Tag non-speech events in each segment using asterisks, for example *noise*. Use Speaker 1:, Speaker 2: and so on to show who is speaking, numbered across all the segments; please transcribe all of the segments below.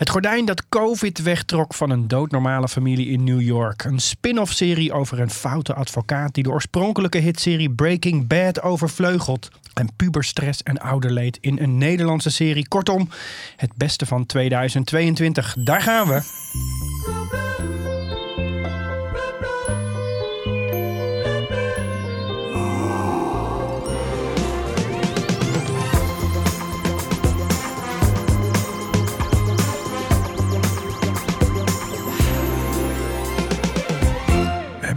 Speaker 1: Het gordijn dat COVID wegtrok van een doodnormale familie in New York. Een spin-off serie over een foute advocaat die de oorspronkelijke hitserie Breaking Bad overvleugelt. En puberstress en ouderleed in een Nederlandse serie. Kortom, het beste van 2022. Daar gaan we.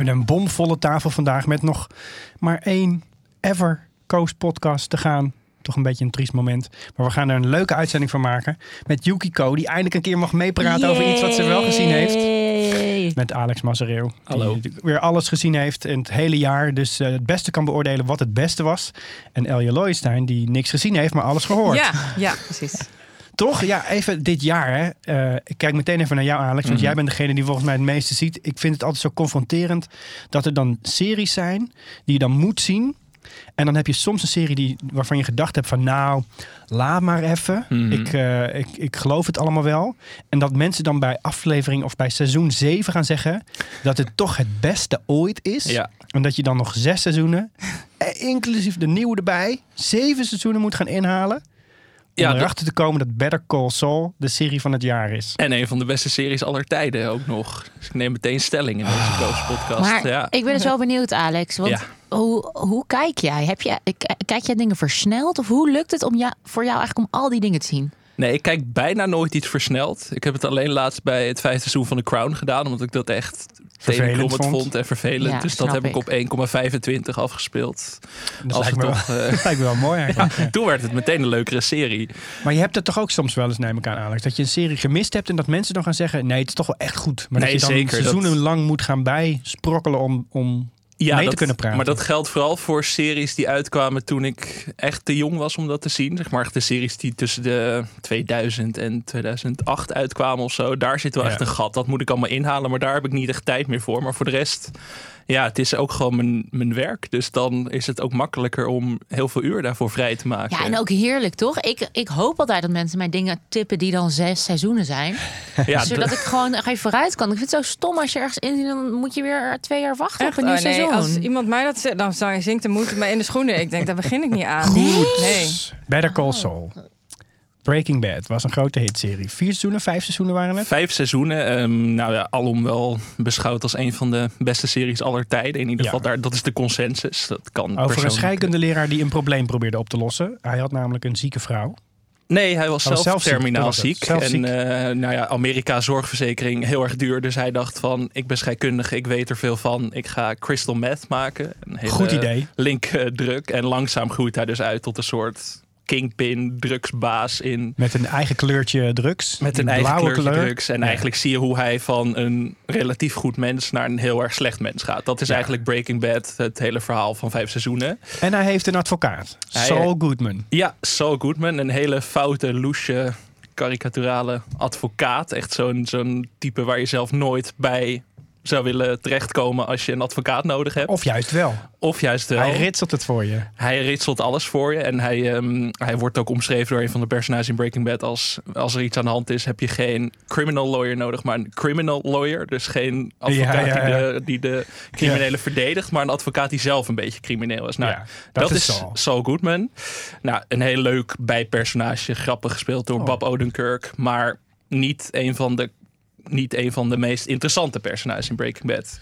Speaker 1: Hebben een bomvolle tafel vandaag met nog maar één Ever Coast podcast te gaan. Toch een beetje een triest moment. Maar we gaan er een leuke uitzending van maken. Met Yukiko, die eindelijk een keer mag meepraten over iets wat ze wel gezien heeft. Met Alex Mazereel.
Speaker 2: Hallo.
Speaker 1: Die weer alles gezien heeft in het hele jaar. Dus eh, het beste kan beoordelen wat het beste was. En Elje Looijenstein, die niks gezien heeft, maar alles gehoord.
Speaker 3: Ja, ja, precies.
Speaker 1: Toch? Ja, even dit jaar. Hè. Eh, ik kijk meteen even naar jou, Alex. Want jij bent degene die volgens mij het meeste ziet. Ik vind het altijd zo confronterend dat er dan series zijn die je dan moet zien. En dan heb je soms een serie die, waarvan je gedacht hebt van nou, laat maar even.
Speaker 2: Mhm.
Speaker 1: ik, eh, ik, ik geloof het allemaal wel. En dat mensen dan bij aflevering of bij seizoen 7 gaan zeggen dat het toch het beste ooit is.
Speaker 2: Ja.
Speaker 1: En dat je dan nog zes seizoenen, eh, inclusief de nieuwe erbij, zeven seizoenen moet gaan inhalen. Om
Speaker 2: Ja, dat-
Speaker 1: erachter te komen dat Better Call Saul de serie van het jaar is.
Speaker 2: En een van de beste series aller tijden ook nog. Dus ik neem meteen stelling in deze Koos podcast.
Speaker 3: Maar
Speaker 2: ja.
Speaker 3: ik ben dus wel benieuwd, Alex. Want
Speaker 2: Ja.
Speaker 3: hoe, hoe kijk jij? Heb je, kijk jij dingen versneld? Of hoe lukt het om jou, voor jou eigenlijk om al die dingen te zien?
Speaker 2: Nee, ik kijk bijna nooit iets versneld. Ik heb het alleen laatst bij het vijfde seizoen van The Crown gedaan. Omdat ik dat echt
Speaker 1: Vervelend
Speaker 2: tenenkrommend
Speaker 1: vond.
Speaker 2: vond. en vervelend.
Speaker 3: Ja,
Speaker 2: dus dat heb ik
Speaker 3: ik.
Speaker 2: op 1,25 afgespeeld.
Speaker 1: Dat
Speaker 2: Als
Speaker 1: lijkt me,
Speaker 2: toch,
Speaker 1: wel,
Speaker 2: eh, *laughs*
Speaker 1: dat lijkt me wel mooi eigenlijk. ja.
Speaker 2: Toen werd het meteen een leukere serie.
Speaker 1: Maar je hebt het toch ook soms wel eens, neem ik aan, Alex, dat je een serie gemist hebt en dat mensen dan gaan zeggen, nee, het is toch wel echt goed. Maar
Speaker 2: Nee,
Speaker 1: dat je dan
Speaker 2: zeker, dat-
Speaker 1: seizoenenlang moet gaan bijsprokkelen om, om
Speaker 2: Ja,
Speaker 1: mee
Speaker 2: dat,
Speaker 1: te kunnen praten.
Speaker 2: Maar dat geldt vooral voor series die uitkwamen toen ik echt te jong was om dat te zien. Zeg maar de series die tussen de 2000 en 2008 uitkwamen of zo. Daar zit wel
Speaker 1: Ja.
Speaker 2: echt een gat. Dat moet ik allemaal inhalen, maar daar heb ik niet echt tijd meer voor. Maar voor de rest, ja, het is ook gewoon mijn, mijn werk. Dus dan is het ook makkelijker om heel veel uur daarvoor vrij te maken.
Speaker 3: Ja, en ook heerlijk, toch? Ik, ik hoop altijd dat mensen mij dingen tippen die dan zes seizoenen zijn. *laughs*
Speaker 2: Ja,
Speaker 3: zodat ik gewoon even vooruit kan. Ik vind het zo stom als je ergens in zit, dan moet je weer twee jaar wachten
Speaker 4: Echt?
Speaker 3: op een nieuw
Speaker 4: Oh, nee,
Speaker 3: seizoen.
Speaker 4: als iemand mij dat zegt, dan zou- zinkt de moed me in de schoenen. Ik denk, daar begin ik niet aan.
Speaker 1: Goed.
Speaker 4: Nee.
Speaker 1: Better. Call Saul. Breaking Bad was een grote hitserie. Vier seizoenen, vijf seizoenen waren het.
Speaker 2: Vijf seizoenen. ehm, nou ja, alom wel beschouwd als een van de beste series aller tijden. In ieder
Speaker 1: Ja.
Speaker 2: geval, daar, dat is de consensus. Dat kan
Speaker 1: Over een scheikundeleraar die een probleem probeerde op te lossen. Hij had namelijk een zieke vrouw.
Speaker 2: Nee, hij was
Speaker 1: Hij was
Speaker 2: zelf,
Speaker 1: ziek,
Speaker 2: terminaal ziek.
Speaker 1: Zelf
Speaker 2: en
Speaker 1: ziek.
Speaker 2: eh, nou ja, Amerika zorgverzekering heel erg duur. Dus hij dacht van, ik ben scheikundige, ik weet er veel van. Ik ga crystal meth maken. Een hele
Speaker 1: Goed idee.
Speaker 2: Link eh, druk. En langzaam groeit hij dus uit tot een soort kingpin, drugsbaas in...
Speaker 1: Met een eigen kleurtje drugs.
Speaker 2: Met een eigen
Speaker 1: blauwe
Speaker 2: kleurtje
Speaker 1: kleur.
Speaker 2: drugs. En
Speaker 1: Ja.
Speaker 2: eigenlijk zie je hoe hij van een relatief goed mens naar een heel erg slecht mens gaat. Dat is
Speaker 1: Ja.
Speaker 2: eigenlijk Breaking Bad, het hele verhaal van vijf seizoenen.
Speaker 1: En hij heeft een advocaat.
Speaker 2: Hij-
Speaker 1: Saul Goodman.
Speaker 2: Ja, Saul Goodman, een hele foute, loesje, karikaturale advocaat. Echt zo'n zo'n type waar je zelf nooit bij zou willen terechtkomen als je een advocaat nodig hebt.
Speaker 1: Of juist wel.
Speaker 2: Of juist wel.
Speaker 1: Hij ritselt het voor je.
Speaker 2: Hij ritselt alles voor je. En hij, ehm, hij wordt ook omschreven door een van de personages in Breaking Bad als... als er iets aan de hand is, heb je geen criminal lawyer nodig, maar een criminal lawyer. Dus geen advocaat
Speaker 1: Ja, ja, ja.
Speaker 2: Die, de, die de criminelen verdedigt, maar een advocaat die zelf een beetje crimineel is. Nou,
Speaker 1: Ja,
Speaker 2: dat,
Speaker 1: dat
Speaker 2: is
Speaker 1: is Saul.
Speaker 2: Saul Goodman. Nou, een heel leuk bijpersonage, grappig gespeeld door
Speaker 1: Oh.
Speaker 2: Bob Odenkirk. Maar niet een van de niet een van de meest interessante personages in Breaking Bad.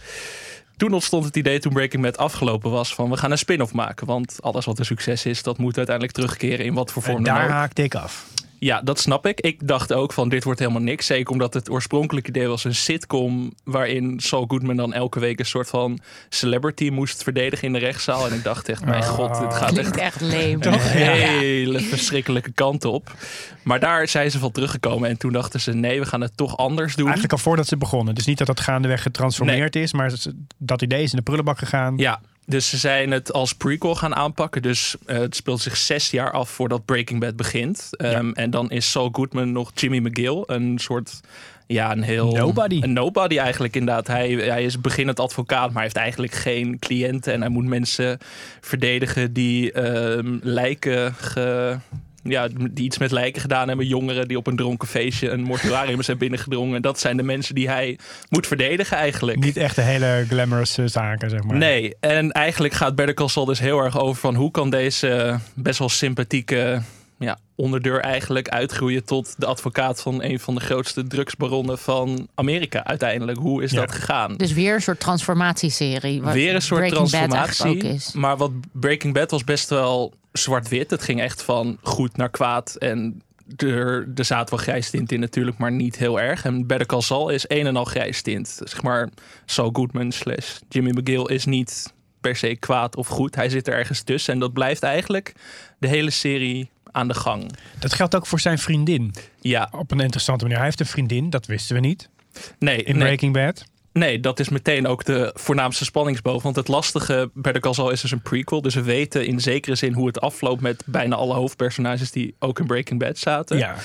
Speaker 2: Toen ontstond het idee, toen Breaking Bad afgelopen was, van we gaan een spin-off maken. Want alles wat een succes is, dat moet uiteindelijk terugkeren in wat voor vorm
Speaker 1: En
Speaker 2: dan
Speaker 1: daar
Speaker 2: ook.
Speaker 1: haakte ik af.
Speaker 2: Ja, dat snap ik. Ik dacht ook van dit wordt helemaal niks. Zeker omdat het oorspronkelijke idee was een sitcom waarin Saul Goodman dan elke week een soort van celebrity moest verdedigen in de rechtszaal. En ik dacht echt, mijn
Speaker 1: Ah.
Speaker 2: god, dit gaat
Speaker 3: Klinkt
Speaker 2: echt
Speaker 3: echt leem.
Speaker 2: een hele verschrikkelijke kant op. Maar daar zijn ze van teruggekomen en toen dachten ze nee, we gaan het toch anders doen.
Speaker 1: Eigenlijk al voordat ze begonnen. Dus niet dat dat gaandeweg getransformeerd is. Maar dat idee is in de prullenbak gegaan.
Speaker 2: Ja, dus ze zijn het als prequel gaan aanpakken. Dus eh, het speelt zich zes jaar af voordat Breaking Bad begint. Ehm, En dan is Saul Goodman nog Jimmy McGill. Een soort, ja, een heel...
Speaker 1: Nobody.
Speaker 2: Een nobody eigenlijk inderdaad. Hij, hij is beginnend advocaat, maar heeft eigenlijk geen cliënten. En hij moet mensen verdedigen die ehm, lijken ge... ja, die iets met lijken gedaan hebben. Jongeren die op een dronken feestje een mortuarium *laughs* zijn binnengedrongen. Dat zijn de mensen die hij moet verdedigen eigenlijk.
Speaker 1: Niet echt de hele glamorous eh, zaken, zeg maar.
Speaker 2: Nee, en eigenlijk gaat Better Call Saul dus heel erg over van hoe kan deze best wel sympathieke ja, onderdeur eigenlijk uitgroeien tot de advocaat van een van de grootste drugsbaronnen van Amerika uiteindelijk. Hoe is
Speaker 1: Ja.
Speaker 2: dat gegaan?
Speaker 3: Dus weer een soort transformatieserie. wat
Speaker 2: Weer een soort
Speaker 3: Breaking
Speaker 2: transformatie.
Speaker 3: is.
Speaker 2: Maar wat Breaking Bad was best wel zwart-wit. Het ging echt van goed naar kwaad. En er, er zaten wel grijs tint in natuurlijk, maar niet heel erg. En Better Call Saul is een en al grijs tint. Zeg maar, Saul Goodman slash Jimmy McGill is niet per se kwaad of goed. Hij zit er ergens tussen. En dat blijft eigenlijk de hele serie aan de gang.
Speaker 1: Dat geldt ook voor zijn vriendin.
Speaker 2: Ja,
Speaker 1: Op een interessante manier. Hij heeft een vriendin, dat wisten we niet.
Speaker 2: nee,
Speaker 1: In
Speaker 2: nee.
Speaker 1: Breaking Bad.
Speaker 2: Nee, dat is meteen ook de voornaamste spanningsboog. Want het lastige Better Call Saul is dus een prequel. Dus we weten in zekere zin hoe het afloopt met bijna alle hoofdpersonages die ook in Breaking Bad zaten.
Speaker 1: Ja.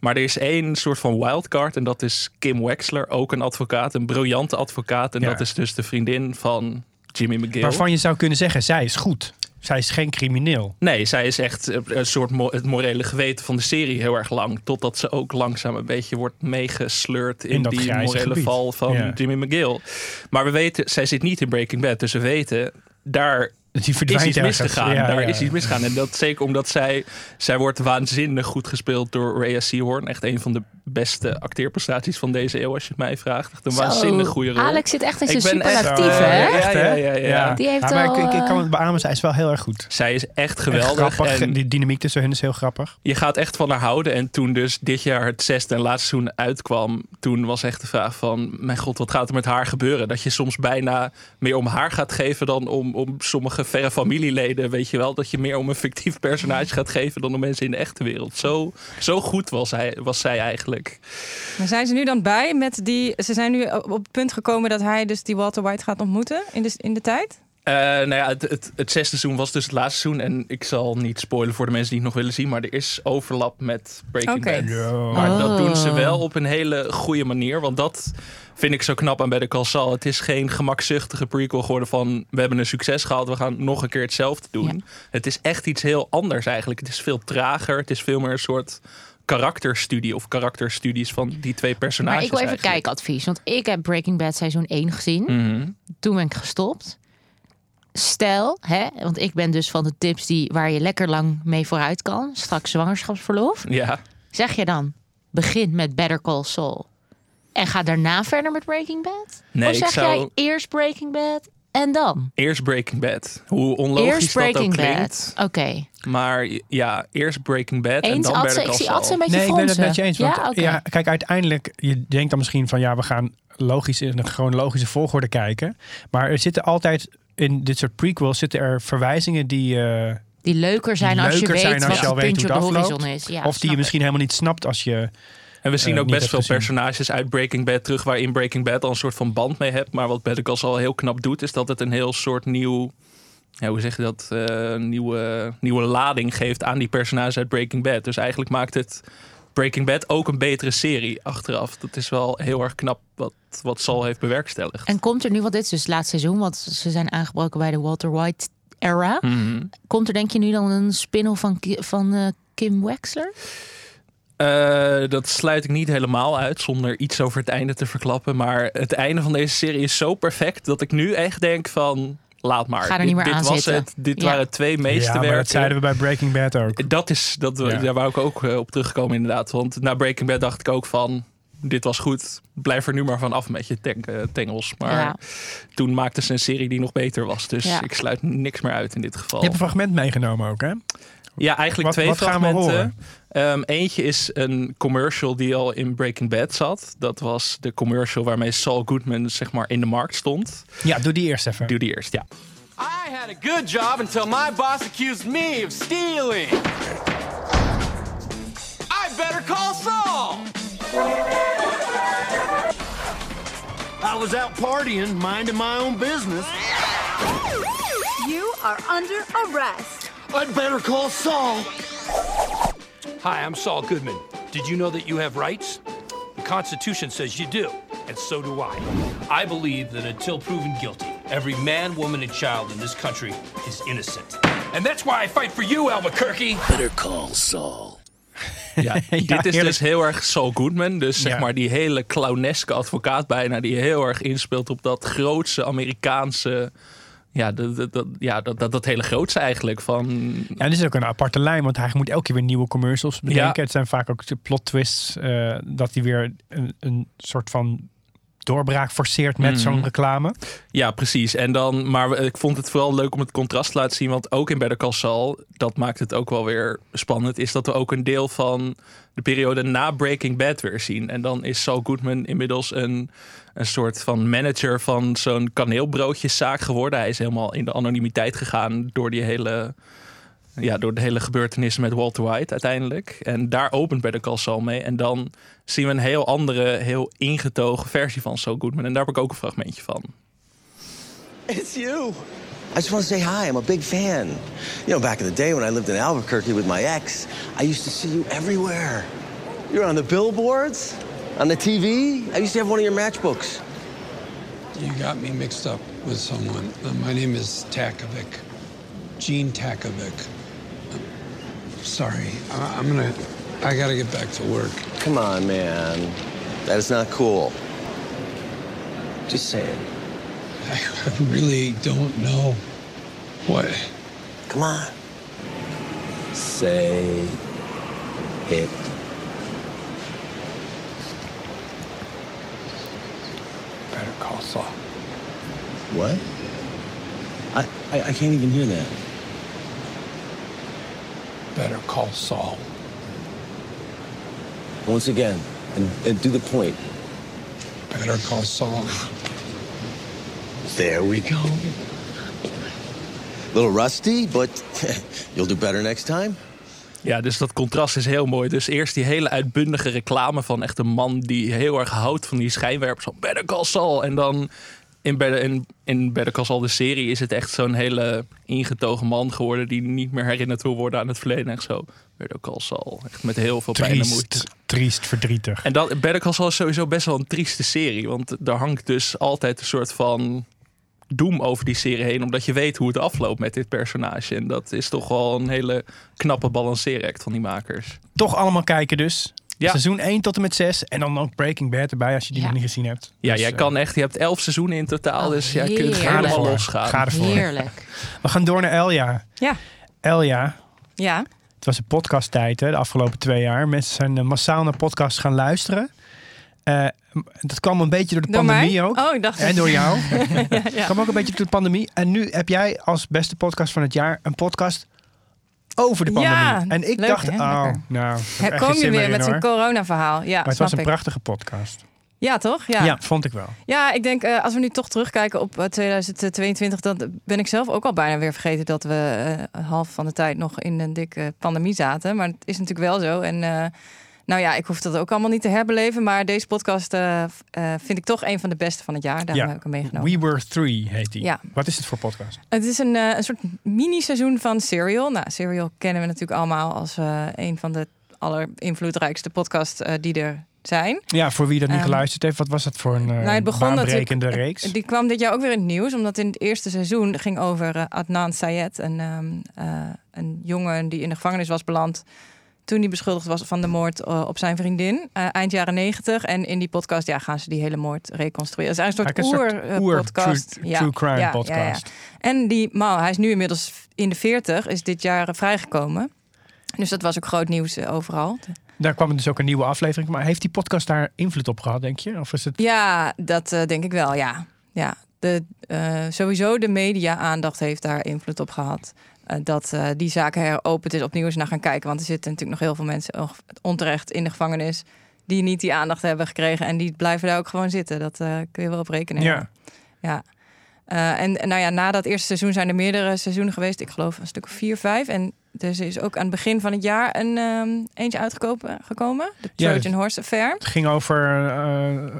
Speaker 2: Maar er is één soort van wildcard en dat is Kim Wexler, ook een advocaat, een briljante advocaat. En
Speaker 1: Ja.
Speaker 2: dat is dus de vriendin van Jimmy McGill.
Speaker 1: Waarvan je zou kunnen zeggen, zij is goed. Zij is geen crimineel.
Speaker 2: Nee, zij is echt eh, een soort mo- het morele geweten van de serie heel erg lang. Totdat ze ook langzaam een beetje wordt meegesleurd in, die morele
Speaker 1: gebied.
Speaker 2: val van
Speaker 1: Ja.
Speaker 2: Jimmy McGill. Maar we weten, zij zit niet in Breaking Bad. Dus we weten, daar
Speaker 1: Die
Speaker 2: is iets misgegaan.
Speaker 1: Ja,
Speaker 2: Daar
Speaker 1: ja.
Speaker 2: is iets misgegaan. En dat zeker omdat zij... Zij wordt waanzinnig goed gespeeld door Rhea Seahorn. Echt een van de beste acteerprestaties van deze eeuw, als je het mij vraagt. Echt een
Speaker 3: Zo,
Speaker 2: waanzinnig goede rol.
Speaker 3: Alex zit echt in zijn
Speaker 2: echt-
Speaker 1: Zo,
Speaker 3: hè?
Speaker 1: ja, echt,
Speaker 2: Ja,
Speaker 1: hè?
Speaker 2: ja, ja, ja.
Speaker 3: Die heeft
Speaker 1: Ja, maar ik, ik, kan
Speaker 3: eh,
Speaker 1: het beamen, zij is wel heel erg goed.
Speaker 2: Zij is echt
Speaker 1: Echt
Speaker 2: geweldig.
Speaker 1: grappig.
Speaker 2: En
Speaker 1: Die dynamiek tussen hen is heel grappig.
Speaker 2: je gaat echt van haar houden. En toen dus dit jaar het zesde en laatste seizoen uitkwam... toen was echt de vraag van... mijn god, wat gaat er met haar gebeuren? Dat je soms bijna meer om haar gaat geven... dan om, om sommige verre familieleden, weet je wel. Dat je meer om een fictief personage gaat geven... dan om mensen in de echte wereld. Zo, zo goed was, hij, was zij eigenlijk.
Speaker 4: Maar zijn ze nu dan bij met die... Ze zijn nu op het punt gekomen dat hij dus die Walter White gaat ontmoeten in de, in de tijd?
Speaker 2: Eh, nou ja, het, het, het zesde seizoen was dus het laatste seizoen. En ik zal niet spoilen voor de mensen die het nog willen zien. Maar er is overlap met Breaking
Speaker 4: Oké.
Speaker 2: Bad. Maar dat
Speaker 3: Oh.
Speaker 2: doen ze wel op een hele goede manier. Want dat vind ik zo knap aan Better Call Saul. Het is geen gemakzuchtige prequel geworden van... we hebben een succes gehad, we gaan nog een keer hetzelfde doen. Het is echt iets heel anders eigenlijk. Het is veel trager. Het is veel meer een soort karakterstudie... of karakterstudies van die twee personages
Speaker 3: Maar ik wil even
Speaker 2: eigenlijk.
Speaker 3: kijkadvies. Want ik heb Breaking Bad seizoen 1 gezien.
Speaker 2: Mhm.
Speaker 3: Toen ben ik gestopt. Stel, hè, want ik ben dus van de tips die, waar je lekker lang mee vooruit kan. Straks zwangerschapsverlof.
Speaker 2: Ja,
Speaker 3: Zeg je dan, begin met Better Call Saul. En ga daarna verder met Breaking Bad?
Speaker 2: Nee,
Speaker 3: of
Speaker 2: ik
Speaker 3: zeg
Speaker 2: zou-
Speaker 3: jij eerst Breaking Bad en dan?
Speaker 2: eerst Breaking Bad. Hoe onlogisch
Speaker 3: eerst
Speaker 2: dat ook
Speaker 3: Breaking
Speaker 2: klinkt.
Speaker 3: Bad. Oké.
Speaker 2: Maar ja, eerst Breaking Bad en dan? Better
Speaker 3: Ik
Speaker 2: Call
Speaker 3: zie
Speaker 2: Saul.
Speaker 3: Adse een beetje
Speaker 1: Nee, ik ben het
Speaker 3: fronsen.
Speaker 1: met je eens. Want,
Speaker 3: ja,
Speaker 1: ja, kijk, uiteindelijk, je denkt dan misschien van ja, we gaan logisch in een chronologische volgorde kijken. Maar er zitten altijd in dit soort prequels zitten er verwijzingen die, eh,
Speaker 3: Die leuker zijn
Speaker 1: Die
Speaker 3: als je weet
Speaker 1: zijn als
Speaker 3: wat
Speaker 1: je al weet
Speaker 3: puntje
Speaker 1: hoe
Speaker 3: op de
Speaker 1: het
Speaker 3: horizon
Speaker 1: afloopt.
Speaker 3: is. Ja,
Speaker 1: of die je misschien helemaal niet snapt als je.
Speaker 2: En we zien
Speaker 1: eh,
Speaker 2: ook best veel
Speaker 1: gezien.
Speaker 2: personages uit Breaking Bad terug... waarin Breaking Bad al een soort van band mee hebt. Maar wat Better Call Saul heel knap doet... is dat het een heel soort nieuw... Ja, hoe zeg je dat? eh, nieuwe, nieuwe lading geeft aan die personages uit Breaking Bad. Dus eigenlijk maakt het Breaking Bad ook een betere serie achteraf. Dat is wel heel erg knap wat, wat Saul heeft bewerkstelligd.
Speaker 3: En komt er nu, want dit is dus het laatste seizoen, want ze zijn aangebroken bij de Walter White era.
Speaker 2: Mhm.
Speaker 3: Komt er denk je nu dan een spin-off van, van eh, Kim Wexler?
Speaker 2: Eh, dat sluit ik niet helemaal uit zonder iets over het einde te verklappen. Maar het einde van deze serie is zo perfect dat ik nu echt denk van laat maar.
Speaker 3: Ga er
Speaker 2: dit,
Speaker 3: niet meer
Speaker 2: dit
Speaker 3: aan
Speaker 2: was
Speaker 3: zitten.
Speaker 2: het. Dit
Speaker 3: Ja.
Speaker 2: waren twee
Speaker 1: Ja,
Speaker 2: meesterwerken.
Speaker 1: maar dat zeiden we bij Breaking Bad ook.
Speaker 2: Dat is, dat,
Speaker 1: Ja.
Speaker 2: daar wou ik ook eh, op terugkomen inderdaad. Want na Breaking Bad dacht ik ook van, dit was goed. Blijf er nu maar van af met je eh, tengels. Maar
Speaker 3: Ja.
Speaker 2: toen maakten ze een serie die nog beter was. Dus
Speaker 3: Ja.
Speaker 2: ik sluit niks meer uit in dit geval.
Speaker 1: Je hebt een fragment meegenomen ook, hè?
Speaker 2: Ja, eigenlijk
Speaker 1: Wat-
Speaker 2: twee
Speaker 1: wat gaan we
Speaker 2: fragmenten. Ehm, eentje is een commercial die al in Breaking Bad zat. Dat was de commercial waarmee Saul Goodman zeg maar in de markt stond.
Speaker 1: Ja, doe die eerst even.
Speaker 2: Doe die eerst, ja.
Speaker 5: I had a good job until my boss accused me of stealing. I better call Saul.
Speaker 6: I was out partying, minding my own business.
Speaker 7: You are under arrest.
Speaker 6: I'd better call Saul.
Speaker 8: Hi, I'm Saul Goodman. Did you know that you have rights? The Constitution says you do, and so do I. I believe that until proven guilty, every man, woman, and child in this country is innocent. And that's why I fight for you, Albuquerque.
Speaker 6: Better call Saul.
Speaker 2: Ja, *laughs* dit is dus heel erg Saul Goodman. Dus zeg
Speaker 1: Ja.
Speaker 2: maar die hele clowneske advocaat bijna... die heel erg inspeelt op dat grootse Amerikaanse... Ja, dat, dat, ja, dat, dat, dat hele grootse eigenlijk. Van,
Speaker 1: Ja, dit is ook een aparte lijn, want hij moet elke keer weer nieuwe commercials bedenken.
Speaker 2: Ja.
Speaker 1: Het zijn vaak ook plot twists eh, dat hij weer een, een soort van doorbraak forceert met
Speaker 2: Mhm.
Speaker 1: zo'n reclame.
Speaker 2: Ja, precies. En dan, maar ik vond het vooral leuk om het contrast te laten zien. Want ook in Better Call Saul, dat maakt het ook wel weer spannend, is dat we ook een deel van de periode na Breaking Bad weer zien. En dan is Saul Goodman inmiddels een, een soort van manager van zo'n kaneelbroodjeszaak geworden. Hij is helemaal in de anonimiteit gegaan door die hele... Ja, door de hele gebeurtenissen met Walter White uiteindelijk. En daar opent Better Call Saul mee. En dan zien we een heel andere, heel ingetogen versie van Saul Goodman. En daar heb ik ook een fragmentje van.
Speaker 9: It's you. I just want to say hi. I'm a big fan. You know, back in the day when I lived in Albuquerque with my ex, I used to see you everywhere. You're on the billboards, on the TV. I used to have one of your matchbooks.
Speaker 10: You got me mixed up with someone. Uh, my name is Takovic. Gene Takovic. Sorry. I- I'm gonna. I gotta get back to work.
Speaker 9: Come on, man. That is not cool. Just saying.
Speaker 10: I, I really don't know what.
Speaker 9: Come on. Say it.
Speaker 10: Better call Saul.
Speaker 9: What? I, I, I can't even hear that.
Speaker 10: Better call Saul.
Speaker 9: Once again, and, and do the point.
Speaker 10: Better call Saul.
Speaker 9: There we go. little rusty, but *laughs* you'll do better next time.
Speaker 2: Ja, dus dat contrast is heel mooi. Dus eerst die hele uitbundige reclame van echt een man die heel erg houdt van die schijnwerpers van Better Call Saul. En dan in Better, in, in Better Call Saul, de serie, is het echt zo'n hele ingetogen man geworden die niet meer herinnerd wil worden aan het verleden. Echt zo, Better Call Saul. Echt met heel veel pijn en moeite.
Speaker 1: Triest, triest, verdrietig.
Speaker 2: En dat, Better Call Saul is sowieso best wel een trieste serie. Want daar hangt dus altijd een soort van doem over die serie heen. Omdat je weet hoe het afloopt met dit personage. En dat is toch wel een hele knappe balanceeract van die makers.
Speaker 1: Toch allemaal kijken dus.
Speaker 2: Ja.
Speaker 1: Seizoen 1 tot en met 6. En dan ook Breaking Bad erbij als je die
Speaker 3: Ja.
Speaker 1: nog niet gezien hebt.
Speaker 2: Ja,
Speaker 1: Dus,
Speaker 2: jij
Speaker 1: eh,
Speaker 2: kan echt. Je hebt elf seizoenen in totaal.
Speaker 3: Oh,
Speaker 2: dus jij kunt helemaal losgaan.
Speaker 1: Ga ervoor.
Speaker 3: Heerlijk.
Speaker 1: We gaan door naar Elja.
Speaker 4: Ja.
Speaker 1: Elja,
Speaker 4: Ja.
Speaker 1: het was een podcasttijd hè, de afgelopen twee jaar. Mensen zijn eh, massaal naar podcasts gaan luisteren. Eh, dat kwam een beetje door de
Speaker 4: Door
Speaker 1: pandemie
Speaker 4: mij?
Speaker 1: ook.
Speaker 4: Oh, ik dacht...
Speaker 1: En door jou. *laughs*
Speaker 4: ja, ja.
Speaker 1: kwam ook een beetje door de pandemie. En nu heb jij als beste podcast van het jaar een podcast over de pandemie.
Speaker 4: Ja,
Speaker 1: en ik
Speaker 4: leuk,
Speaker 1: dacht,
Speaker 4: hè?
Speaker 1: oh,
Speaker 4: Lekker.
Speaker 1: nou,
Speaker 4: Kom je weer
Speaker 1: in,
Speaker 4: met zo'n corona-verhaal. Ja,
Speaker 1: Maar het was een
Speaker 4: ik.
Speaker 1: prachtige podcast.
Speaker 4: Ja, toch?
Speaker 1: Ja,
Speaker 4: Ja.
Speaker 1: vond ik wel.
Speaker 4: Ja, ik denk eh, als we nu toch terugkijken op eh, 2022, dan ben ik zelf ook al bijna weer vergeten dat we eh, half van de tijd nog in een dikke pandemie zaten. Maar het is natuurlijk wel zo. En eh, nou ja, ik hoef dat ook allemaal niet te herbeleven. Maar deze podcast eh, eh, vind ik toch een van de beste van het jaar. Daarom
Speaker 1: Ja.
Speaker 4: heb ik hem meegenomen.
Speaker 1: We Were Three heet die.
Speaker 4: Ja.
Speaker 1: Wat is het voor podcast?
Speaker 4: Het is een, eh, een soort mini-seizoen van Serial. Nou, Serial kennen we natuurlijk allemaal als een van de allerinvloedrijkste podcasts die er zijn.
Speaker 1: Ja, voor wie dat niet
Speaker 4: Ehm,
Speaker 1: geluisterd heeft, wat was dat voor een
Speaker 4: nou, het begon
Speaker 1: baanbrekende reeks?
Speaker 4: Die kwam dit jaar ook weer in het nieuws, omdat in het eerste seizoen ging over Adnan Sayed, een, ehm, eh, een jongen die in de gevangenis was beland toen hij beschuldigd was van de moord eh, op zijn vriendin, eh, eind jaren negentig. En in die podcast ja, gaan ze die hele moord reconstrueren. Het is eigenlijk een soort oer-podcast.
Speaker 1: oer- true- true crime podcast.
Speaker 4: En die man, hij is nu inmiddels in de 40, is dit jaar eh, vrijgekomen. Dus dat was ook groot nieuws eh, overal.
Speaker 1: Daar kwam dus ook een nieuwe aflevering. Maar heeft die podcast daar invloed op gehad, denk je? Of is het...
Speaker 4: Ja, dat eh, denk ik wel, ja. ja de, eh, sowieso de media-aandacht heeft daar invloed op gehad. Eh, dat eh, die zaken heropend is, opnieuw eens naar gaan kijken. Want er zitten natuurlijk nog heel veel mensen onterecht in de gevangenis... die niet die aandacht hebben gekregen. En die blijven daar ook gewoon zitten. Dat eh, kun je wel op rekenen.
Speaker 1: Ja.
Speaker 4: ja. En en nou ja, na dat eerste seizoen zijn er meerdere seizoenen geweest. Ik geloof een stuk of vier, vijf. En dus er is ook aan het begin van het jaar een ehm, eentje uitgekomen. Gekomen, de
Speaker 1: Ja,
Speaker 4: Trojan
Speaker 1: dus-
Speaker 4: Horse Affair.
Speaker 1: Het ging over... eh,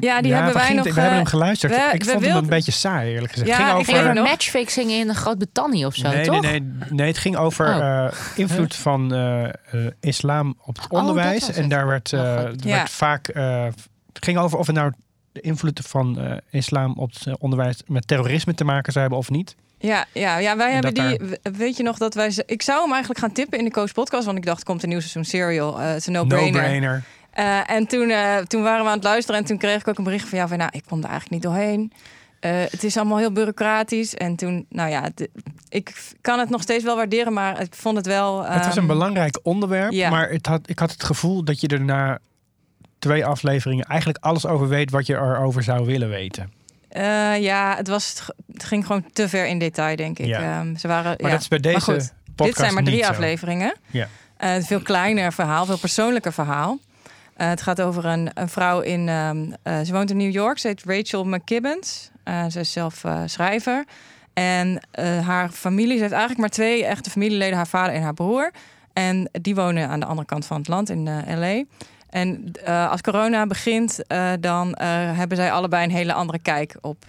Speaker 4: Ja, die hebben wij
Speaker 1: ging
Speaker 4: nog?
Speaker 1: We hebben
Speaker 4: eh,
Speaker 1: hem geluisterd.
Speaker 4: we-
Speaker 1: ik
Speaker 4: we
Speaker 1: vond hem
Speaker 4: wilden-
Speaker 1: een beetje saai, eerlijk gezegd.
Speaker 4: Ja,
Speaker 1: het ging over...
Speaker 3: matchfixing in Groot-Brittannië of zo,
Speaker 1: nee,
Speaker 3: toch?
Speaker 1: nee, nee, nee, het ging over
Speaker 3: Oh.
Speaker 1: eh, invloed van eh, eh, islam op het
Speaker 3: Oh,
Speaker 1: onderwijs. en daar werd, eh,
Speaker 3: Oh,
Speaker 1: er.
Speaker 4: Ja.
Speaker 1: werd vaak. eh, het ging over of het nou de invloed van eh, islam op het onderwijs met terrorisme te maken zou hebben of niet.
Speaker 4: Ja, ja, ja wij
Speaker 1: En
Speaker 4: hebben die. Weet je nog dat wij. Ik zou hem eigenlijk gaan tippen in de Coach Podcast. Want ik dacht, komt een nieuw seizoen Serial. Eh, Het is een no-brainer.
Speaker 1: No-brainer.
Speaker 4: Eh, en toen, eh, toen waren we aan het luisteren. En toen kreeg ik ook een bericht van jou. Van, nou, ik kom er eigenlijk niet doorheen. Het is allemaal heel bureaucratisch. En toen, nou ja, de- ik kan het nog steeds wel waarderen. Maar ik vond het wel.
Speaker 1: Het was een
Speaker 4: ehm,
Speaker 1: belangrijk onderwerp,
Speaker 4: ja.
Speaker 1: maar het had, ik had het gevoel dat je er na twee afleveringen eigenlijk alles over weet wat je erover zou willen weten.
Speaker 4: Eh, ja, het, was, het ging gewoon te ver in detail, denk ik.
Speaker 1: Ja.
Speaker 4: Ehm, ze waren,
Speaker 1: Maar
Speaker 4: ja.
Speaker 1: dat is bij deze
Speaker 4: goed,
Speaker 1: podcast
Speaker 4: Dit zijn maar drie afleveringen.
Speaker 1: Ja.
Speaker 4: Eh, een veel kleiner verhaal, veel persoonlijker verhaal. Eh, het gaat over een, een vrouw in. ehm, eh, ze woont in New York. Ze heet Rachel McKibbins. Ze is zelf schrijver. En haar familie, ze heeft eigenlijk maar twee echte familieleden: haar vader en haar broer. En die wonen aan de andere kant van het land in LA. En eh, als corona begint, eh, dan eh, hebben zij allebei een hele andere kijk op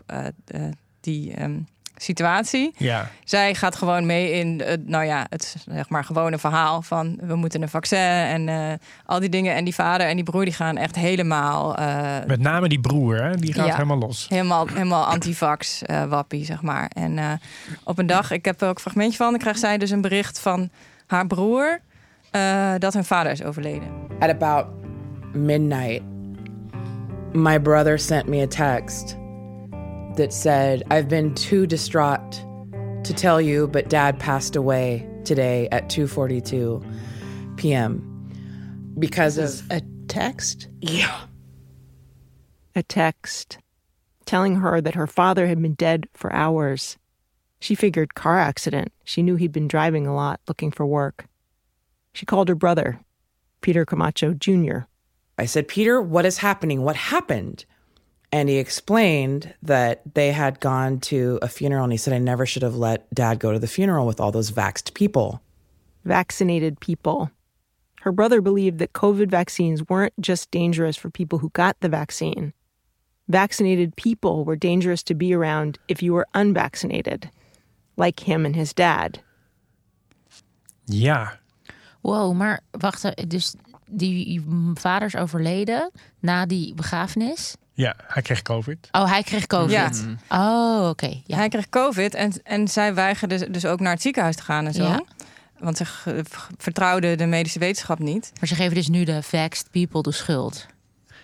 Speaker 4: die ehm, situatie.
Speaker 1: Ja.
Speaker 4: Zij gaat gewoon mee in het, nou ja, het zeg maar gewone verhaal van we moeten een vaccin en eh, al die dingen. En die vader en die broer die gaan echt helemaal, eh,
Speaker 1: Met name die broer, hè? die gaat
Speaker 4: Ja.
Speaker 1: helemaal los.
Speaker 4: helemaal, helemaal antivax eh, wappie, zeg maar. En eh, op een dag, ik heb er ook een fragmentje van, dan krijgt zij dus een bericht van haar broer eh, dat hun vader is overleden.
Speaker 11: At about midnight, my brother sent me a text that said, I've been too distraught to tell you, but dad passed away today at 2:42 p.m. because of
Speaker 12: a text?
Speaker 11: Yeah.
Speaker 12: A text telling her that her father had been dead for hours. She figured car accident. She knew he'd been driving a lot looking for work. She called her brother, Peter Camacho Jr.
Speaker 11: I said, Peter, what is happening? What happened? And he explained that they had gone to a funeral, and he said, I never should have let dad go to the funeral with all those vaxxed people.
Speaker 12: vaccinated people. Her brother believed that COVID vaccines weren't just dangerous for people who got the vaccine. Vaccinated people were dangerous to be around if you were unvaccinated, like him and his dad.
Speaker 1: Ja.
Speaker 3: Wow, maar wacht, dus die vader is overleden na die begrafenis.
Speaker 1: Ja, hij kreeg COVID.
Speaker 3: Oh, hij kreeg COVID.
Speaker 4: Ja.
Speaker 3: Oh, oké. Ja.
Speaker 4: Hij kreeg COVID en, en zij weigerde dus ook naar het ziekenhuis te gaan en zo.
Speaker 3: Ja.
Speaker 4: Want ze g- vertrouwde de medische wetenschap niet.
Speaker 3: Maar ze geven dus nu de vaxxed people de schuld.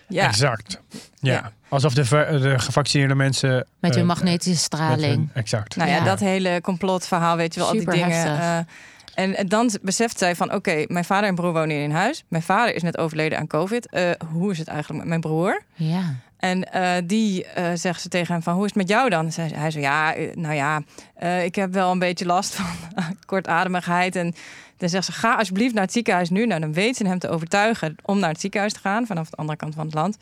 Speaker 4: Ja.
Speaker 1: Exact. Ja. Alsof de, de gevaccineerde mensen...
Speaker 3: Met hun
Speaker 1: eh,
Speaker 3: magnetische straling.
Speaker 1: hun- exact.
Speaker 4: Nou ja,
Speaker 3: Ja.
Speaker 4: dat hele complotverhaal, weet je wel, al die
Speaker 3: Super
Speaker 4: dingen.
Speaker 3: heftig.
Speaker 4: En, en dan beseft zij van, oké, mijn vader en broer wonen in huis. Mijn vader is net overleden aan COVID. Eh, hoe is het eigenlijk met mijn broer?
Speaker 3: Ja.
Speaker 4: En eh, die eh, zegt ze tegen hem van, hoe is het met jou dan? Zij, hij zo, ja, nou ja, ik heb wel een beetje last *laughs* van kortademigheid. En dan zegt ze, ga alsjeblieft naar het ziekenhuis nu. Nou, dan weet ze hem te overtuigen om naar het ziekenhuis te gaan, vanaf de andere kant van het land.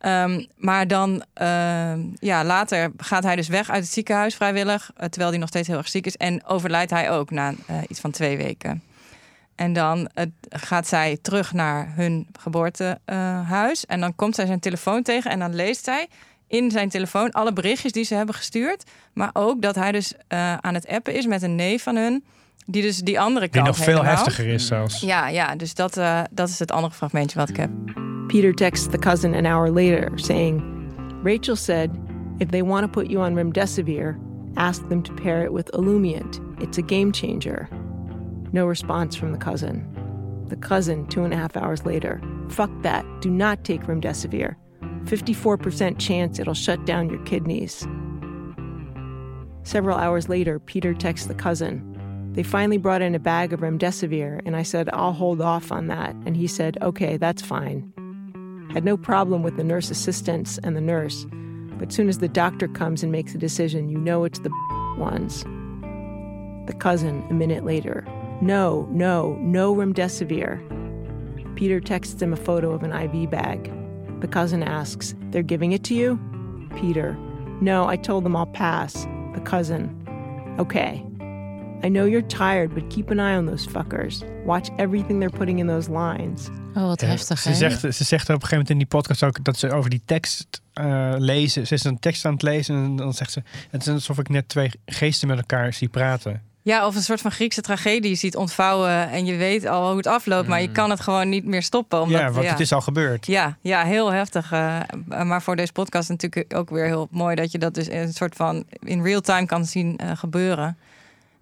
Speaker 4: Ehm, maar dan, ehm, ja, later gaat hij dus weg uit het ziekenhuis vrijwillig, eh, terwijl hij nog steeds heel erg ziek is. En overlijdt hij ook na eh, iets van twee weken. En dan gaat zij terug naar hun geboortehuis. en dan komt zij zijn telefoon tegen. En dan leest zij in zijn telefoon alle berichtjes die ze hebben gestuurd. Maar ook dat hij dus eh, aan het appen is met een neef van hun. Die dus die andere
Speaker 1: Die
Speaker 4: kant
Speaker 1: nog veel
Speaker 4: helemaal-
Speaker 1: heftiger is zelfs.
Speaker 4: Ja, ja dus dat, dat is het andere fragmentje wat ik heb.
Speaker 12: Peter texts the cousin an hour later saying, Rachel said, if they want to put you on remdesivir, ask them to pair it with Illumiant. It's a game changer. No response from the cousin. The cousin, two and a half hours later, fuck that. Do not take remdesivir. 54% chance it'll shut down your kidneys. Several hours later, Peter texts the cousin. They finally brought in a bag of remdesivir, and I said, I'll hold off on that. And he said, okay, that's fine. Had no problem with the nurse assistants and the nurse, but soon as the doctor comes and makes a decision, you know it's the *laughs* ones. The cousin, a minute later, no, no, no remdesivir. Peter texts him a photo of an IV bag. The cousin asks, They're giving it to you? Peter, no, I told them I'll pass. The cousin, okay. I know you're tired, but keep an eye on those fuckers. Watch everything they're putting in those lines.
Speaker 3: Oh, wat
Speaker 1: Ja,
Speaker 3: heftig,
Speaker 1: ze,
Speaker 3: hè?
Speaker 1: zegt, ze zegt op een gegeven moment in die podcast ook dat ze over die tekst eh, lezen. Ze is een tekst aan het lezen en dan zegt ze: Het is alsof ik net twee geesten met elkaar zie praten.
Speaker 4: Ja, of een soort van Griekse tragedie ziet ontvouwen en je weet al hoe het afloopt, maar je kan het gewoon niet meer stoppen. Omdat,
Speaker 1: ja, want het is al gebeurd.
Speaker 4: Ja, ja, heel heftig. eh, maar voor deze podcast natuurlijk ook weer heel mooi dat je dat dus in een soort van in real time kan zien eh, gebeuren.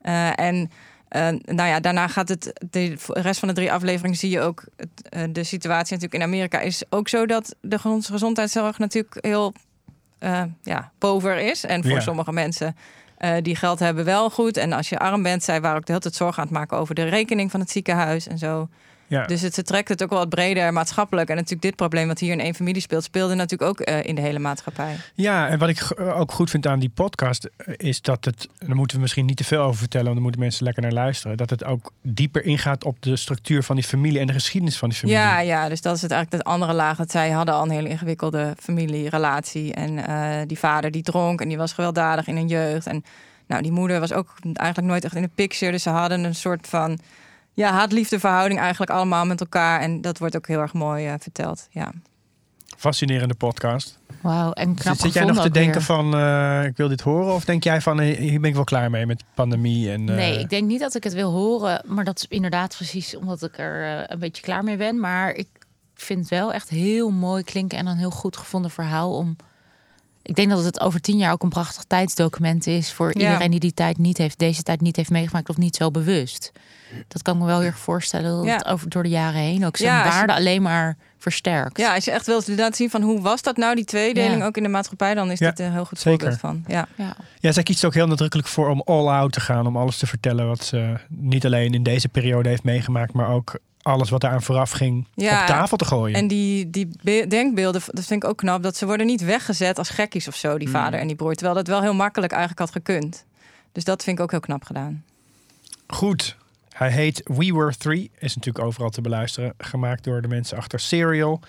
Speaker 4: Eh, en eh, nou ja, daarna gaat het. De rest van de drie afleveringen zie je ook het, eh, de situatie natuurlijk in Amerika is ook zo dat de gez- gezondheidszorg natuurlijk heel ja, pover is. En voor
Speaker 1: Ja.
Speaker 4: sommige mensen die geld hebben wel goed. En als je arm bent, zij waren ook de hele tijd zorgen aan het maken over de rekening van het ziekenhuis en zo.
Speaker 1: Ja.
Speaker 4: Dus het, trekt het ook wel wat breder maatschappelijk. En natuurlijk dit probleem wat hier in één familie speelt, speelde natuurlijk ook eh, in de hele maatschappij.
Speaker 1: Ja, en wat ik g- ook goed vind aan die podcast eh, is dat het, daar moeten we misschien niet te veel over vertellen, want dan moeten mensen lekker naar luisteren, dat het ook dieper ingaat op de structuur van die familie en de geschiedenis van die familie.
Speaker 4: Ja, ja, dus dat is het eigenlijk de andere laag. Dat zij hadden al een hele ingewikkelde familierelatie. En eh, die vader die dronk en die was gewelddadig in hun jeugd. En nou, die moeder was ook eigenlijk nooit echt in de picture. Dus ze hadden een soort van ja, haat-liefde verhouding eigenlijk allemaal met elkaar. En dat wordt ook heel erg mooi eh, verteld. Ja.
Speaker 1: Fascinerende podcast.
Speaker 3: Wauw, en knap
Speaker 1: Zit, zit jij nog te denken
Speaker 3: weer.
Speaker 1: van, eh, ik wil dit horen? Of denk jij van, eh, hier ben ik wel klaar mee met pandemie? En, eh,
Speaker 3: Nee, ik denk niet dat ik het wil horen. Maar dat is inderdaad precies omdat ik er eh, een beetje klaar mee ben. Maar ik vind het wel echt heel mooi klinken en een heel goed gevonden verhaal om. Ik denk dat het over tien jaar ook een prachtig tijdsdocument is voor
Speaker 4: Ja.
Speaker 3: iedereen die die tijd niet heeft, deze tijd niet heeft meegemaakt of niet zo bewust. Dat kan ik me wel heel erg voorstellen dat
Speaker 4: Ja.
Speaker 3: het over door de jaren heen ook zijn
Speaker 4: Ja, als je-
Speaker 3: waarde alleen maar versterkt.
Speaker 4: ja, als je echt wilt laten zien van hoe was dat nou, die tweedeling
Speaker 3: Ja.
Speaker 4: ook in de maatschappij, dan is
Speaker 1: Ja,
Speaker 4: dit een heel goed
Speaker 1: zeker.
Speaker 4: voorbeeld van. Ja.
Speaker 3: Ja.
Speaker 1: Ja, zij kiest er ook heel nadrukkelijk voor om all out te gaan. Om alles te vertellen wat ze niet alleen in deze periode heeft meegemaakt, maar ook alles wat eraan vooraf ging
Speaker 4: Ja,
Speaker 1: op tafel te gooien.
Speaker 4: En die, die be- denkbeelden, dat vind ik ook knap, dat ze worden niet weggezet als gekkies of zo, die
Speaker 1: Hmm.
Speaker 4: vader en die broer. Terwijl dat wel heel makkelijk eigenlijk had gekund. Dus dat vind ik ook heel knap gedaan.
Speaker 1: Goed. Hij heet We Were Three. Is natuurlijk overal te beluisteren. Gemaakt door de mensen achter Serial.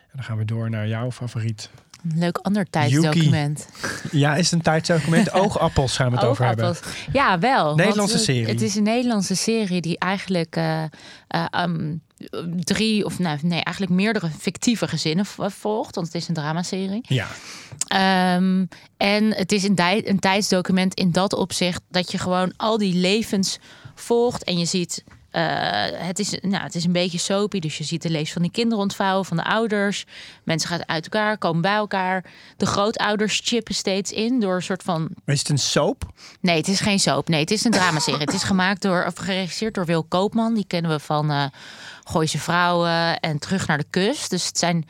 Speaker 1: En dan gaan we door naar jouw favoriet.
Speaker 3: Een leuk ander tijdsdocument. *laughs*
Speaker 1: Ja, is een tijdsdocument? *laughs* Oogappels gaan we het over hebben.
Speaker 3: Ja, wel.
Speaker 1: Nederlandse
Speaker 3: want,
Speaker 1: serie.
Speaker 3: Het is een Nederlandse serie die eigenlijk eh, eh, ehm, drie of nou, nee, eigenlijk meerdere fictieve gezinnen volgt. Want het is een dramaserie.
Speaker 1: Ja.
Speaker 3: Ehm, en het is een, een tijdsdocument in dat opzicht dat je gewoon al die levens volgt en je ziet. Eh, het, is, nou, het is een beetje soapy, dus je ziet de levens van die kinderen ontvouwen, van de ouders. Mensen gaan uit elkaar, komen bij elkaar. De grootouders chippen steeds in door een soort van
Speaker 1: Maar is het een soap?
Speaker 3: Nee, het is geen soap. Nee, het is een dramaserie. het is gemaakt door, of geregisseerd door Wil Koopman. Die kennen we van eh Gooise Vrouwen en Terug naar de Kust. Dus het zijn,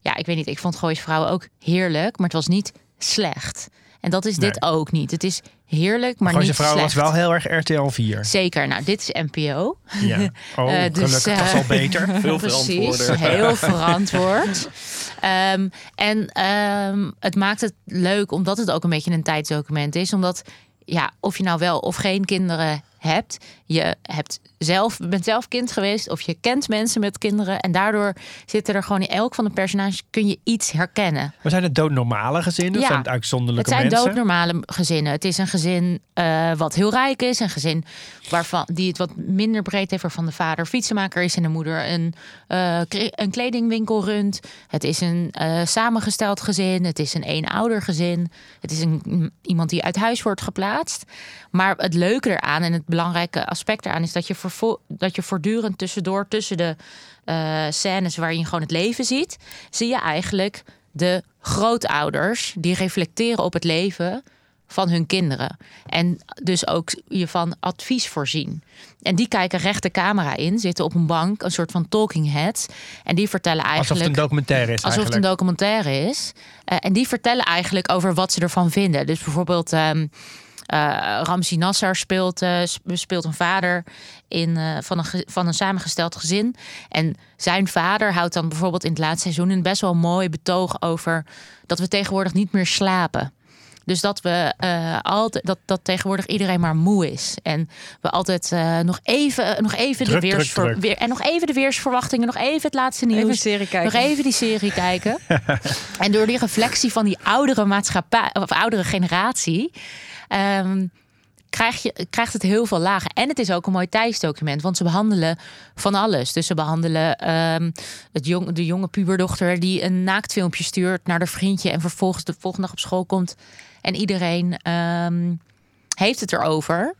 Speaker 3: ja, ik weet niet. Ik vond Gooise Vrouwen ook heerlijk, maar het was niet slecht. En dat is dit ook niet. Het is heerlijk, maar
Speaker 1: Gooise
Speaker 3: niet
Speaker 1: vrouw
Speaker 3: slecht.
Speaker 1: was wel heel erg RTL 4.
Speaker 3: Zeker. Nou, dit is NPO.
Speaker 1: Ja. *laughs* Oh,
Speaker 3: Eh, dus,
Speaker 1: gelukkig. dat is
Speaker 3: eh,
Speaker 1: al beter. *laughs*
Speaker 2: Veel
Speaker 3: Precies, heel *laughs* verantwoord. Ehm, en ehm, het maakt het leuk omdat het ook een beetje een tijdsdocument is. Omdat, ja, of je nou wel of geen kinderen hebt, je hebt zelf, bent zelf kind geweest of je kent mensen met kinderen. En daardoor zitten er gewoon in elk van de personages kun je iets herkennen.
Speaker 1: Maar zijn het doodnormale gezinnen? Zijn het uitzonderlijke
Speaker 3: Het zijn
Speaker 1: mensen?
Speaker 3: doodnormale gezinnen. Het is een gezin eh, wat heel rijk is. Een gezin waarvan, die het wat minder breed heeft. Waarvan de vader fietsenmaker is en de moeder een, eh, een kledingwinkel runt. Het is een eh, samengesteld gezin. Het is een eenouder gezin. Het is een, iemand die uit huis wordt geplaatst. Maar het leuke eraan en het belangrijke aspect eraan is dat je, vervo- dat je voortdurend tussendoor, tussen de eh, scènes waarin je gewoon het leven ziet, zie je eigenlijk de grootouders die reflecteren op het leven van hun kinderen. En dus ook je van advies voorzien. En die kijken recht de camera in, zitten op een bank, een soort van talking heads. En die vertellen eigenlijk.
Speaker 1: Alsof het een documentaire is
Speaker 3: Alsof het een documentaire is. Eh, en die vertellen eigenlijk over wat ze ervan vinden. Dus bijvoorbeeld. ehm eh, Ramzi Nassar speelt, eh, sp- speelt een vader in, eh, van, een van een samengesteld gezin. En zijn vader houdt dan bijvoorbeeld in het laatste seizoen een best wel mooi betoog over dat we tegenwoordig niet meer slapen. Dus dat we eh, altijd dat, dat tegenwoordig iedereen maar moe is. En we altijd eh, nog even, nog even
Speaker 4: Druk,
Speaker 3: de
Speaker 4: druk, druk.
Speaker 3: Weer, en nog even de weersverwachtingen, nog even het laatste nieuws.
Speaker 4: Even een serie kijken.
Speaker 3: Nog even die serie kijken. *laughs* En door die reflectie van die oudere maatschappij of oudere generatie. Ehm, krijg je, krijgt het heel veel lagen. En het is ook een mooi tijdsdocument, want ze behandelen van alles. Dus ze behandelen ehm, het jong, de jonge puberdochter die een naaktfilmpje stuurt naar haar vriendje en vervolgens de volgende dag op school komt en iedereen ehm, heeft het erover.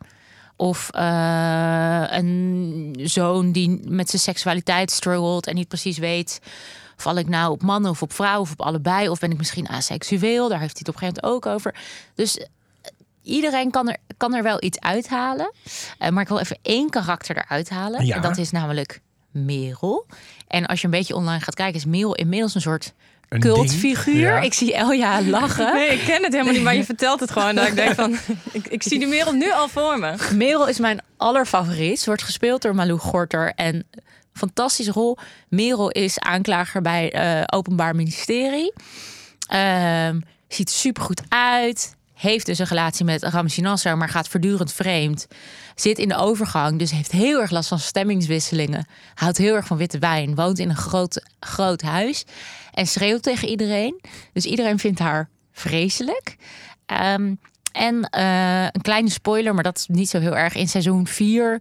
Speaker 3: Of eh, een zoon die met zijn seksualiteit struggelt en niet precies weet. Val ik nou op mannen of op vrouwen of op allebei? Of ben ik misschien aseksueel? Daar heeft hij het op een gegeven moment ook over. Dus iedereen kan er, kan er wel iets uithalen. Eh, maar ik wil even één karakter eruit halen.
Speaker 1: Ja.
Speaker 3: En dat is namelijk Merel. En als je een beetje online gaat kijken, is Merel inmiddels een soort
Speaker 1: Een
Speaker 3: cultfiguur.
Speaker 1: ding, ja.
Speaker 3: Ik zie Elja lachen. *laughs*
Speaker 4: Nee, ik ken het helemaal niet, maar je *laughs* vertelt het gewoon. Dat ik denk van, ik, ik zie de wereld nu al voor me.
Speaker 3: Merel is mijn allerfavoriet. Ze wordt gespeeld door Malou Gorter. En fantastische rol. Merel is aanklager bij eh Openbaar Ministerie. Ehm, ziet super goed uit. Heeft dus een relatie met Ramzi Nasser, maar gaat voortdurend vreemd. Zit in de overgang, dus heeft heel erg last van stemmingswisselingen. Houdt heel erg van witte wijn. Woont in een groot, groot huis. En schreeuwt tegen iedereen. Dus iedereen vindt haar vreselijk. Ehm, en eh, een kleine spoiler, maar dat is niet zo heel erg. In seizoen 4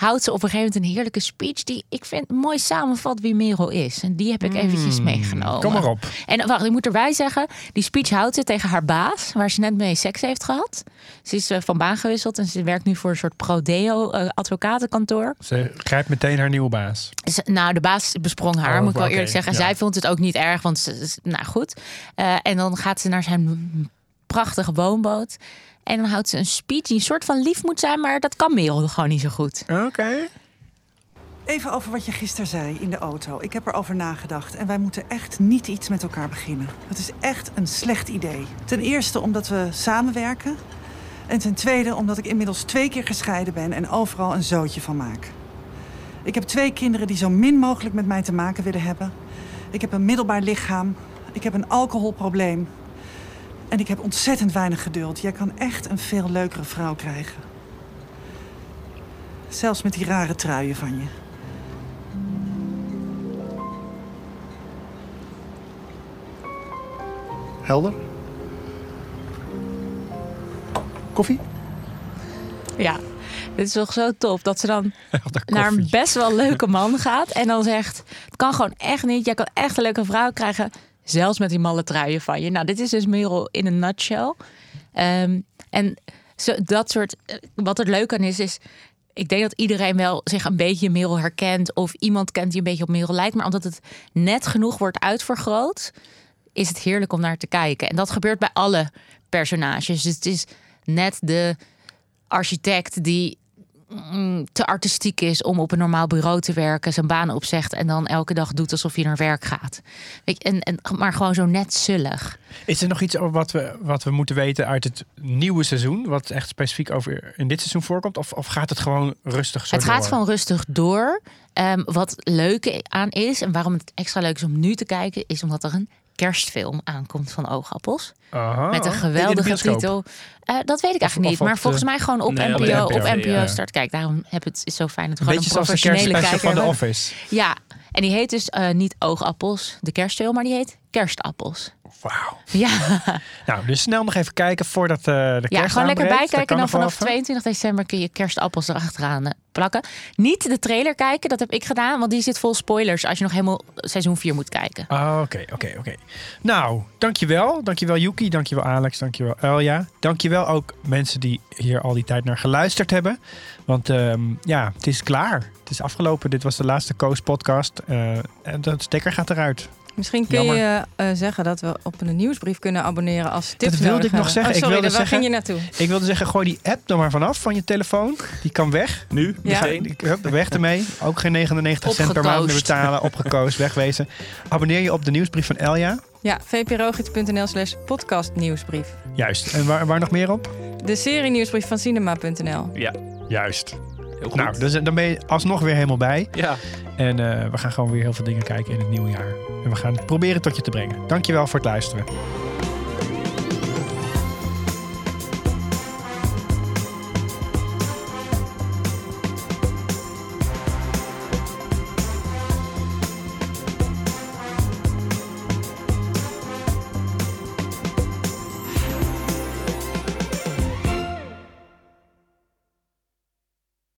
Speaker 3: houdt ze op een gegeven moment een heerlijke speech... die ik vind mooi samenvat wie Merel is. En die heb ik eventjes meegenomen.
Speaker 1: Hmm, Kom maar op.
Speaker 3: En wacht, ik moet erbij zeggen, die speech houdt ze tegen haar baas, waar ze net mee seks heeft gehad. Ze is eh, van baan gewisseld en ze werkt nu voor een soort prodeo eh, advocatenkantoor.
Speaker 1: Ze grijpt meteen haar nieuwe baas.
Speaker 3: Ze- nou, de baas besprong haar,
Speaker 1: Oh,
Speaker 3: moet ik wel eerlijk zeggen.
Speaker 1: ja.
Speaker 3: Zij vond het ook niet erg, want ze, ze- nou goed. Eh, en dan gaat ze naar zijn prachtige woonboot. En dan houdt ze een speech die een soort van lief moet zijn, maar dat kan Merel gewoon niet zo goed.
Speaker 1: Oké.
Speaker 13: Even over wat je gisteren zei in de auto. Ik heb erover nagedacht en wij moeten echt niet iets met elkaar beginnen. Het is echt een slecht idee. Ten eerste omdat we samenwerken. En ten tweede omdat ik inmiddels twee keer gescheiden ben en overal een zootje van maak. Ik heb twee kinderen die zo min mogelijk met mij te maken willen hebben. Ik heb een middelbaar lichaam. Ik heb een alcoholprobleem. En ik heb ontzettend weinig geduld. Jij kan echt een veel leukere vrouw krijgen. Zelfs met die rare truien van je.
Speaker 14: Helder? Koffie?
Speaker 3: Ja, dit is toch zo top dat ze dan *laughs* naar een best wel leuke man gaat en dan zegt: Het kan gewoon echt niet. Jij kan echt een leuke vrouw krijgen, zelfs met die malle truien van je. Nou, dit is dus Merel in een nutshell. Ehm, en zo, dat soort, eh, wat het leuk aan is, is. Ik denk dat iedereen wel zich een beetje Merel herkent. Of iemand kent die een beetje op Merel lijkt. Maar omdat het net genoeg wordt uitvergroot, is het heerlijk om naar te kijken. En dat gebeurt bij alle personages. Dus het is net de architect die te artistiek is om op een normaal bureau te werken, zijn baan opzegt en dan elke dag doet alsof hij naar werk gaat. Weet je, en, en, maar gewoon zo net zullig.
Speaker 1: Is er nog iets over wat we, wat we moeten weten uit het nieuwe seizoen? Wat echt specifiek over in dit seizoen voorkomt? Of, of gaat het gewoon rustig zo
Speaker 3: het gaat gewoon rustig door. Ehm, wat leuk aan is en waarom het extra leuk is om nu te kijken, is omdat er een kerstfilm aankomt van Oogappels.
Speaker 1: Aha.
Speaker 3: Met een
Speaker 1: de
Speaker 3: geweldige titel. Eh, dat weet ik eigenlijk niet. Maar
Speaker 1: de-
Speaker 3: volgens mij gewoon op
Speaker 1: Nee,
Speaker 3: NPO,
Speaker 1: de
Speaker 3: op
Speaker 1: NPO, ja.
Speaker 3: start. Kijk, daarom heb het is zo fijn dat gewoon een
Speaker 1: de
Speaker 3: professionele kijker
Speaker 1: van
Speaker 3: hebben.
Speaker 1: Office.
Speaker 3: Ja, en die heet dus eh, niet Oogappels, de kerstfilm, maar die heet Kerstappels.
Speaker 1: Wauw.
Speaker 3: Ja, *laughs*
Speaker 1: Nou, dus snel nog even kijken voordat eh, de kerst
Speaker 3: ja gewoon lekker bijkijken. En dan
Speaker 1: Dat
Speaker 3: vanaf
Speaker 1: wel even.
Speaker 3: 22 december kun je kerstappels erachteraan eh, plakken. Niet de trailer kijken, dat heb ik gedaan, want die zit vol spoilers als je nog helemaal seizoen 4 moet kijken.
Speaker 1: Ah, Oké, oké, oké. Nou, dankjewel. Dankjewel Yuki, dankjewel Alex, dankjewel Elja. Dankjewel ook mensen die hier al die tijd naar geluisterd hebben. Want ehm, ja, het is klaar. Het is afgelopen. Dit was de laatste Koos podcast. Eh, en de stekker gaat eruit.
Speaker 4: Misschien kun
Speaker 1: Jammer.
Speaker 4: je eh, zeggen dat we op een nieuwsbrief kunnen abonneren als tips
Speaker 1: Dat wilde
Speaker 4: nodig
Speaker 1: ik nog
Speaker 4: hebben.
Speaker 1: zeggen.
Speaker 4: Oh,
Speaker 1: ik
Speaker 4: sorry,
Speaker 1: wilde
Speaker 4: waar
Speaker 1: zeggen,
Speaker 4: ging je naartoe?
Speaker 1: Ik wilde zeggen, gooi die app er maar vanaf van je telefoon. Die kan weg.
Speaker 2: Nu? Meteen?
Speaker 1: hup, weg ermee. Ook geen 99 cent per maand meer betalen. Opgekoos, *laughs* wegwezen. Abonneer je op de nieuwsbrief van Elja.
Speaker 4: Ja, vprogits.nl slash podcast nieuwsbrief.
Speaker 1: Juist. En waar, waar nog meer op?
Speaker 4: De serie nieuwsbrief van cinema.nl.
Speaker 2: Ja.
Speaker 1: Juist.
Speaker 2: Heel goed.
Speaker 1: Nou, dus, dan ben je alsnog weer helemaal bij.
Speaker 2: Ja.
Speaker 1: En eh, we gaan gewoon weer heel veel dingen kijken in het nieuwe jaar. En we gaan het proberen tot je te brengen. Dankjewel voor het luisteren.